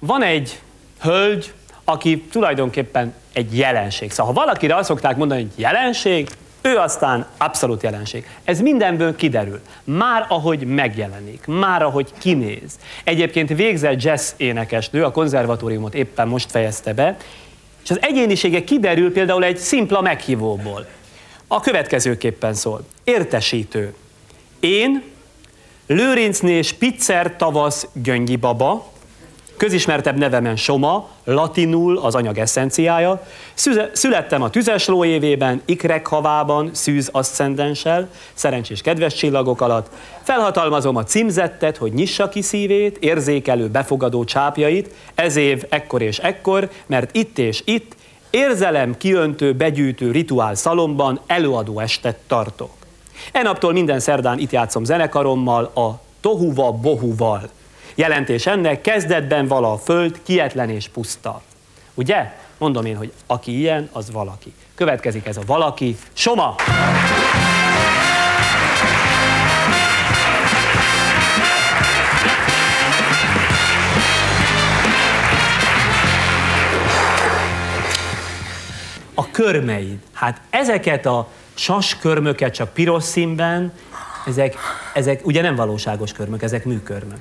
van egy hölgy, aki tulajdonképpen egy jelenség. Szóval ha valakire azt szokták mondani, hogy jelenség, ő aztán abszolút jelenség. Ez mindenből kiderül. Már ahogy megjelenik, már ahogy kinéz. Egyébként végzett jazz énekesnő, a konzervatóriumot éppen most fejezte be, és az egyénisége kiderül például egy szimpla meghívóból. A következőképpen szól. Értesítő. Én, Lőrincné Spitzer tavasz Göngyi baba, közismertebb nevemen Soma, latinul az anyag eszenciája. Születtem a tüzes ló ikrek havában, szűz aszcendenssel, szerencsés kedves csillagok alatt. Felhatalmazom a címzettet, hogy nyissa ki szívét, érzékelő, befogadó csápjait, ez év ekkor és ekkor, mert itt és itt érzelem kiöntő, begyűjtő rituál szalomban előadó estet tartok. Enaptól minden szerdán itt játszom zenekarommal, a Tohuva Bohuval. Jelentés ennek, kezdetben vala a föld, kietlen és puszta. Ugye? Mondom én, hogy aki ilyen, az valaki. Következik ez a valaki. Soma! A körmeid. Hát ezeket a saskörmöket csak piros színben, ezek, ezek ugye nem valóságos körmök, ezek műkörmök.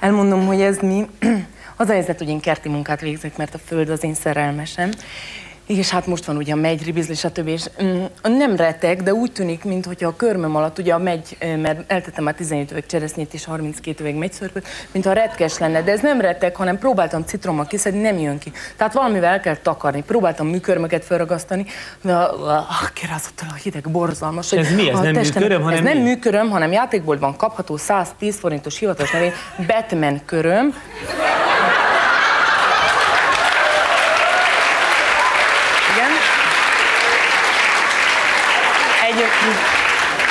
Elmondom, hogy ez mi. Az a helyzet, hogy én kerti munkát végzek, mert a föld az én szerelmesem. És hát most van ugye a megy, ribizli, stb. És mm, nem retek, de úgy tűnik, mintha a körmöm alatt, ugye a megy, mert eltettem már 17 üveg cseresznyét és 32 üveg megyszörpöt, mint a retkes lenne, de ez nem retek, hanem próbáltam citrommal kiszedni, nem jön ki. Tehát valamivel el kell takarni. Próbáltam műkörmöket felragasztani, de a, a, kirázott el a hideg borzalmas. Ez mi? Ez nem testem, műköröm, hanem Ez mi? nem műköröm, hanem játékboltban kapható 110 forintos hivatalos nevén Batman köröm.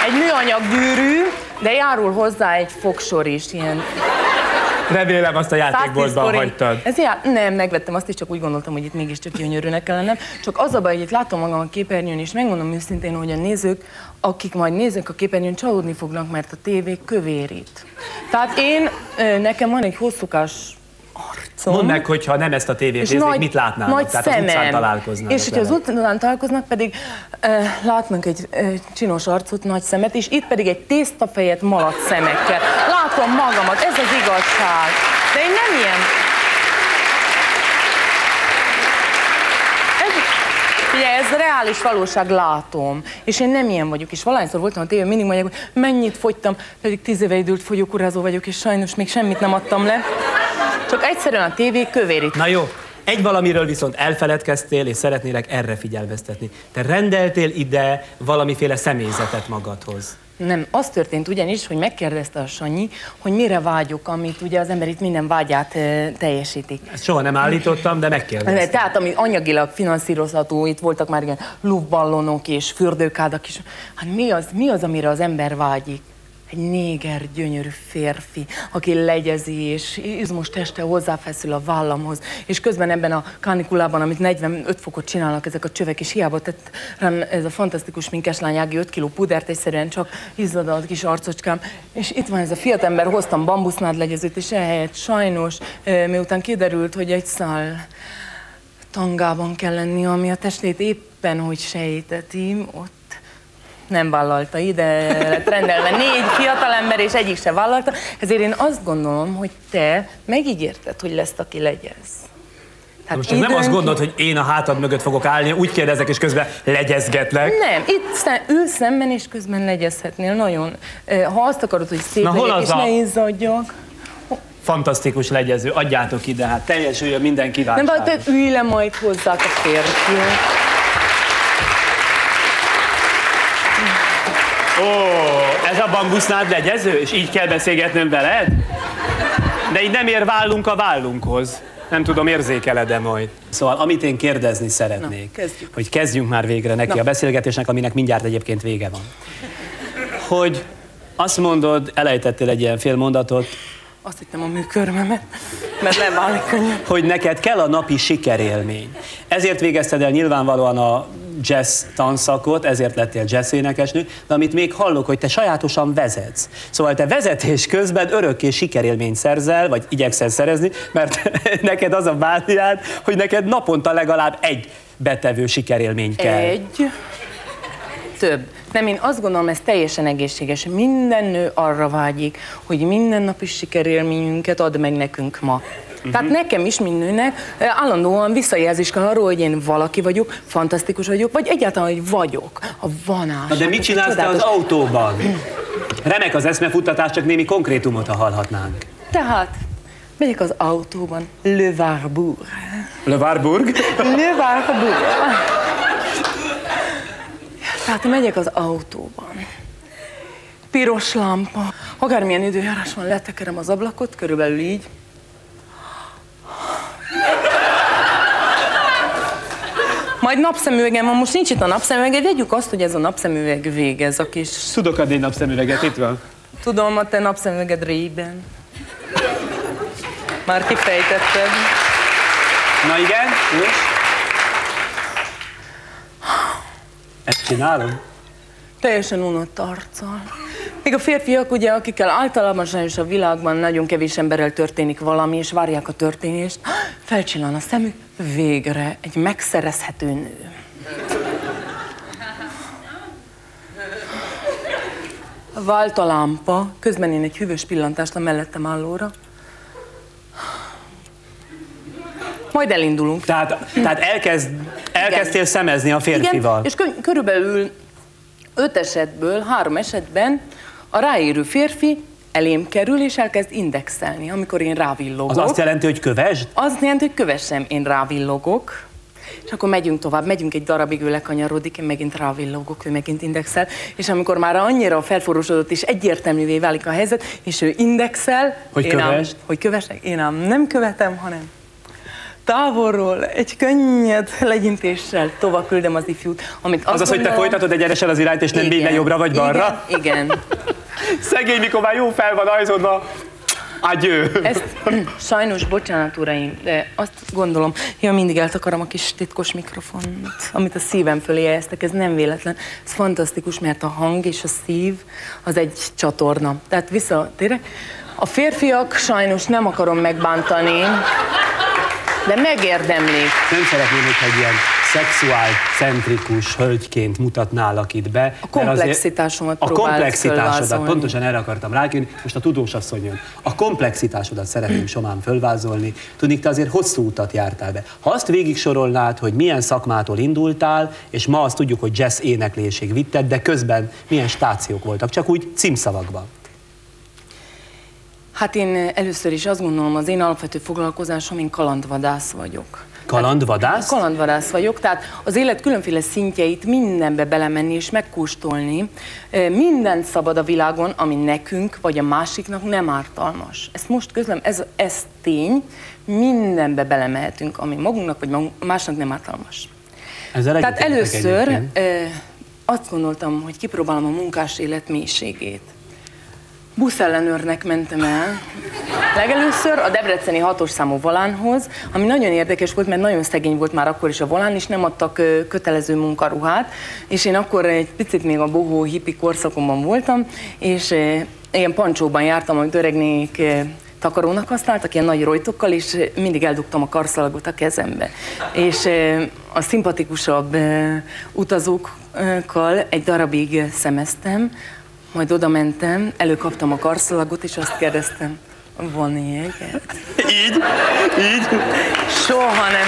egy, egy műanyag gyűrű, de járul hozzá egy fogsor is, ilyen Remélem azt a játékboltban hagytad. Ez já, nem, megvettem azt is, csak úgy gondoltam, hogy itt mégiscsak gyönyörűnek kellene. Csak az a baj, hogy itt látom magam a képernyőn, és megmondom őszintén, hogy a nézők, akik majd nézők a képernyőn, csalódni fognak, mert a tévé kövérít. Tehát én, nekem van egy hosszúkás arcom. Mondd meg, hogyha nem ezt a tévét néznék, nagy, mit látnának? Nagy Tehát szemem. az utcán találkoznának És hogyha az utcán találkoznak, pedig uh, látnak egy uh, csinos arcot, nagy szemet, és itt pedig egy tésztafejet malac szemekkel. Látom magamat, ez az igazság. De én nem ilyen... Ez, ugye, ez reális valóság, látom. És én nem ilyen vagyok. És valahányszor voltam a tévén, mindig mondják, hogy mennyit fogytam, pedig tíz éve időlt fogyókurázó vagyok, és sajnos még semmit nem adtam le. Csak egyszerűen a tévé kövérít. Na jó, egy valamiről viszont elfeledkeztél, és szeretnélek erre figyelmeztetni. Te rendeltél ide valamiféle személyzetet magadhoz. Nem, az történt ugyanis, hogy megkérdezte a Sanyi, hogy mire vágyok, amit ugye az ember itt minden vágyát e, teljesíti. Ezt soha nem állítottam, de megkérdeztem. Tehát ami anyagilag finanszírozható, itt voltak már ilyen lúvballonok és fürdőkádak is. Hát mi az, mi az, amire az ember vágyik? Egy néger gyönyörű férfi, aki legyezi, és izmos teste hozzáfeszül a vállamhoz, és közben ebben a kanikulában, amit 45 fokot csinálnak ezek a csövek, és hiába tett rám ez a fantasztikus minkeslány Ági 5 kg pudert, egyszerűen csak izzadalt kis arcocskám, és itt van ez a fiatalember, hoztam bambusznád legyezőt, és ehelyett sajnos, miután kiderült, hogy egy szál tangában kell lenni, ami a testét éppen hogy sejteti, ott nem vállalta ide, lett rendelve négy fiatalember, és egyik se vállalta. Ezért én azt gondolom, hogy te megígérted, hogy lesz, aki legyez. Hát Most időnk... nem azt gondolod, hogy én a hátad mögött fogok állni, úgy kérdezek, és közben legyezgetlek. Nem, itt szem, ül szemben, és közben legyezhetnél nagyon. Ha azt akarod, hogy szép Na, legyek, és a... ne izzadjak. Fantasztikus legyező, adjátok ide, hát teljesüljön minden kívánság. Nem, te ülj le majd hozzá a férfiak. Ó, ez a bambusznád legyező, és így kell beszélgetnöm veled? De így nem ér vállunk a vállunkhoz. Nem tudom, érzékeled-e majd. Szóval, amit én kérdezni szeretnék, Na, kezdjük. hogy kezdjünk már végre neki Na. a beszélgetésnek, aminek mindjárt egyébként vége van. Hogy azt mondod, elejtettél egy ilyen fél mondatot, azt hittem a műkörmemet, mert leválik könnyen. Hogy neked kell a napi sikerélmény. Ezért végezted el nyilvánvalóan a jazz tanszakot, ezért lettél jazz énekesnő, de amit még hallok, hogy te sajátosan vezetsz. Szóval te vezetés közben örökké sikerélményt szerzel, vagy igyekszel szerezni, mert neked az a bániád, hogy neked naponta legalább egy betevő sikerélmény kell. Egy, több. Nem, én azt gondolom, ez teljesen egészséges. Minden nő arra vágyik, hogy minden nap is sikerélményünket ad meg nekünk ma. Uh-huh. Tehát nekem is, mint nőnek, állandóan visszajelzés kell arról, hogy én valaki vagyok, fantasztikus vagyok, vagy egyáltalán, hogy vagyok. A vanás. Na de mit csinálsz te az autóban? Remek az eszmefuttatás, csak némi konkrétumot, ha hallhatnánk. Tehát, megyek az autóban, Le Warburg. Le Warburg? Le Warburg. Tehát megyek az autóban. Piros lámpa, akármilyen időjárás van, letekerem az ablakot, körülbelül így. Majd napszemüvegem van, most nincs itt a napszemüveg, vegyük azt, hogy ez a napszemüveg végez a kis... Tudok adni egy napszemüveget, itt van. Tudom, a te napszemüveged régen. Már kifejtetted. Na igen, és? Ezt csinálom? Teljesen unott arccal. Még a férfiak, ugye, akikkel általában sajnos a világban nagyon kevés emberrel történik valami, és várják a történést, felcsillan a szemük, végre egy megszerezhető nő. Vált a lámpa, közben én egy hűvös pillantást a mellettem állóra. Majd elindulunk. Tehát, tehát elkezd, elkezdtél szemezni a férfival. Igen, és kö- körülbelül öt esetből, három esetben a ráérő férfi elém kerül, és elkezd indexelni, amikor én rávillogok. Az azt jelenti, hogy kövesd? Azt jelenti, hogy kövessem, én rávillogok, és akkor megyünk tovább, megyünk egy darabig, ő lekanyarodik, én megint rávillogok, ő megint indexel, és amikor már annyira felforosodott és egyértelművé válik a helyzet, és ő indexel, hogy én ám, hogy kövessek, én ám nem követem, hanem távolról egy könnyed legyintéssel tovább küldem az ifjút. Amit az az, hogy te folytatod egyenesen az irányt, és nem minden jobbra vagy balra? Igen, igen. Szegény, mikor már jó fel van ajzódva, Agyő. Ezt sajnos, bocsánat uraim, de azt gondolom, ja, mindig eltakarom a kis titkos mikrofont, amit a szívem fölé helyeztek, ez nem véletlen. Ez fantasztikus, mert a hang és a szív az egy csatorna. Tehát visszatérek. A férfiak sajnos nem akarom megbántani, de megérdemlik. Nem szeretném, hogy egy ilyen szexuál centrikus hölgyként mutatnálak itt be. A komplexitásomat A komplexitásodat, pontosan erre akartam rákérni, most a tudós asszony jön. A komplexitásodat szeretném somán fölvázolni. Tudni, te azért hosszú utat jártál be. Ha azt végig sorolnád, hogy milyen szakmától indultál, és ma azt tudjuk, hogy jazz éneklésig vitted, de közben milyen stációk voltak, csak úgy címszavakban. Hát én először is azt gondolom, az én alapvető foglalkozásom, én kalandvadász vagyok. Kalandvadász? Kalandvadász vagyok, tehát az élet különféle szintjeit mindenbe belemenni és megkóstolni. Mindent szabad a világon, ami nekünk vagy a másiknak nem ártalmas. Ezt most közlöm, ez, ez tény, mindenbe belemehetünk, ami magunknak vagy másnak nem ártalmas. Ezzel Tehát először egyébként. azt gondoltam, hogy kipróbálom a munkás élet mélységét buszellenőrnek mentem el. Legelőször a debreceni hatos számú volánhoz, ami nagyon érdekes volt, mert nagyon szegény volt már akkor is a volán, és nem adtak kötelező munkaruhát, és én akkor egy picit még a bohó hippi korszakomban voltam, és ilyen pancsóban jártam, amit öregnék takarónak használtak, ilyen nagy rojtokkal, és mindig eldugtam a karszalagot a kezembe. És a szimpatikusabb utazókkal egy darabig szemeztem, majd oda mentem, előkaptam a karszalagot, és azt kérdeztem, van jeget? Így? Így? Soha nem.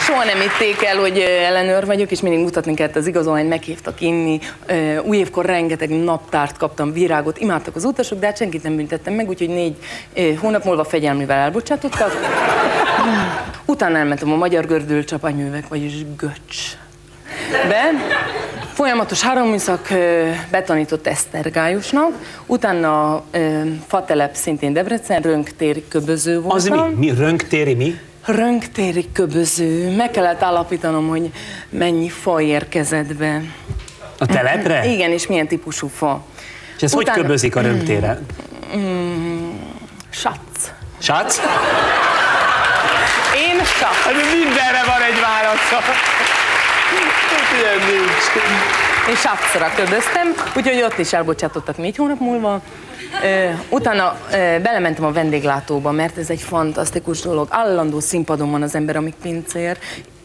Soha nem hitték el, hogy ellenőr vagyok, és mindig mutatni kellett az igazolványt, meghívtak inni. Új évkor rengeteg naptárt kaptam, virágot, imádtak az utasok, de hát senkit nem büntettem meg, úgyhogy négy hónap múlva fegyelmivel elbocsátottak. Utána elmentem a Magyar Gördülcsapanyővek, vagyis Göcs be. Folyamatos három műszak betanított Esztergályosnak, utána Fatelep szintén Debrecen, Rönktéri köböző voltam. Az mi? mi? Rönktéri mi? Rönktéri köböző. Meg kellett állapítanom, hogy mennyi fa érkezett be. A telepre? Igen, és milyen típusú fa. És ez Utána... hogy köbözik a rönktére? Mm, satsz. Satsz? Hát mindenre van egy válasza. Ilyen nincs. Én sapszra ködöztem, úgyhogy ott is elbocsátottak négy hónap múlva. Ö, utána ö, belementem a vendéglátóba, mert ez egy fantasztikus dolog. Állandó színpadon van az ember, amíg pincér,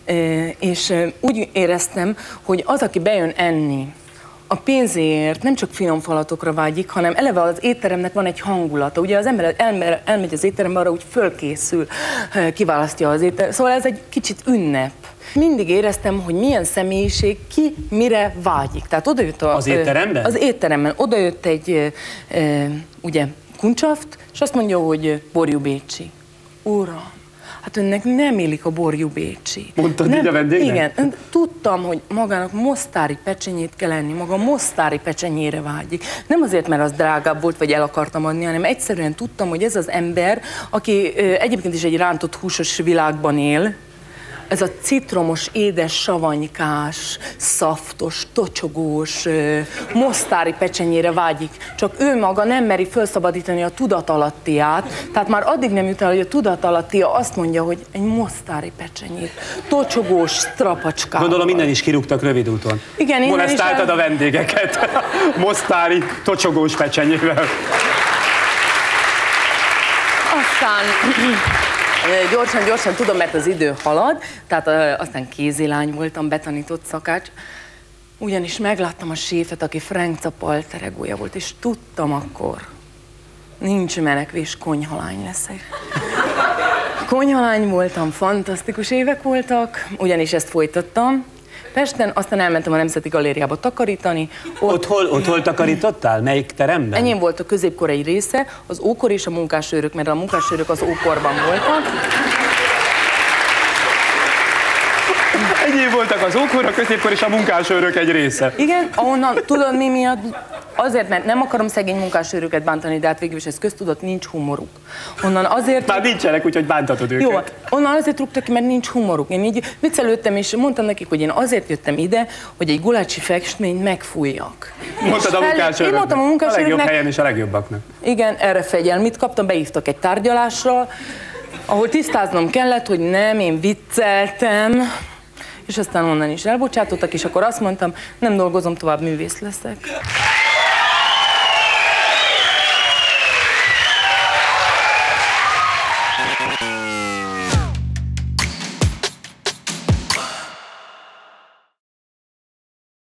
ö, és ö, úgy éreztem, hogy az, aki bejön enni, a pénzért nem csak finom falatokra vágyik, hanem eleve az étteremnek van egy hangulata. Ugye az ember elmer, elmegy az étterembe arra, úgy fölkészül, kiválasztja az étterem. Szóval ez egy kicsit ünnep. Mindig éreztem, hogy milyen személyiség ki mire vágyik. Tehát oda jött a, Az étteremben? Az étteremben. Oda jött egy, ugye, kuncsaft, és azt mondja, hogy borjú bécsi. Uram, hát önnek nem illik a borjú bécsi. Mondtad nem, így a vendégnek? Igen, ön- tudtam, hogy magának mosztári pecsenyét kell enni, maga mosztári pecsenyére vágyik. Nem azért, mert az drágább volt, vagy el akartam adni, hanem egyszerűen tudtam, hogy ez az ember, aki ö, egyébként is egy rántott húsos világban él, ez a citromos, édes, savanykás, szaftos, tocsogós, mosztári pecsenyére vágyik. Csak ő maga nem meri felszabadítani a tudatalattiát, tehát már addig nem jut el, hogy a tudatalattia azt mondja, hogy egy mosztári pecsenyét, tocsogós, strapacskával. Gondolom innen is kirúgtak rövid úton. Igen, innen is el- a vendégeket. Mosztári tocsogós pecsenyével. Aztán gyorsan, gyorsan tudom, mert az idő halad, tehát aztán kézilány voltam, betanított szakács, ugyanis megláttam a séfet, aki Frank Zappa alter egója volt, és tudtam akkor, nincs menekvés, konyhalány leszek. Konyhalány voltam, fantasztikus évek voltak, ugyanis ezt folytattam. Pesten, aztán elmentem a Nemzeti Galériába takarítani, ott Ott hol, ott hol takarítottál? Melyik teremben? Enyém volt a középkorai része, az ókor és a munkásőrök, mert a munkásőrök az ókorban voltak. Ennyi voltak az ókor, a középkor és a munkásőrök egy része. Igen, ahonnan, tudod mi miatt? Azért, mert nem akarom szegény munkásőröket bántani, de hát végül is ez köztudott, nincs humoruk. Onnan azért... Már nincsenek, úgyhogy bántatod őket. Jó, onnan azért rúgtak ki, mert nincs humoruk. Én így viccelődtem, és mondtam nekik, hogy én azért jöttem ide, hogy egy gulácsi festményt megfújjak. Mondtad a munkásőröknek. Én mondtam a A legjobb munkásőröknek, helyen és a legjobbaknak. Igen, erre fegyelmit kaptam, beívtak egy tárgyalásra, ahol tisztáznom kellett, hogy nem, én vicceltem, és aztán onnan is elbocsátottak, és akkor azt mondtam, nem dolgozom tovább, művész leszek.